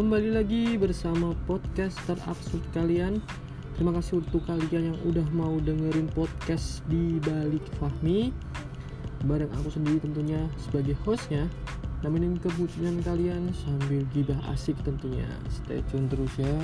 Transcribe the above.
kembali lagi bersama podcast terabsurd kalian. Terima kasih untuk kalian yang udah mau dengerin podcast di balik Fahmi. Bareng aku sendiri tentunya sebagai hostnya. Nemenin kebutuhan kalian sambil gibah asik tentunya. Stay tune terus ya.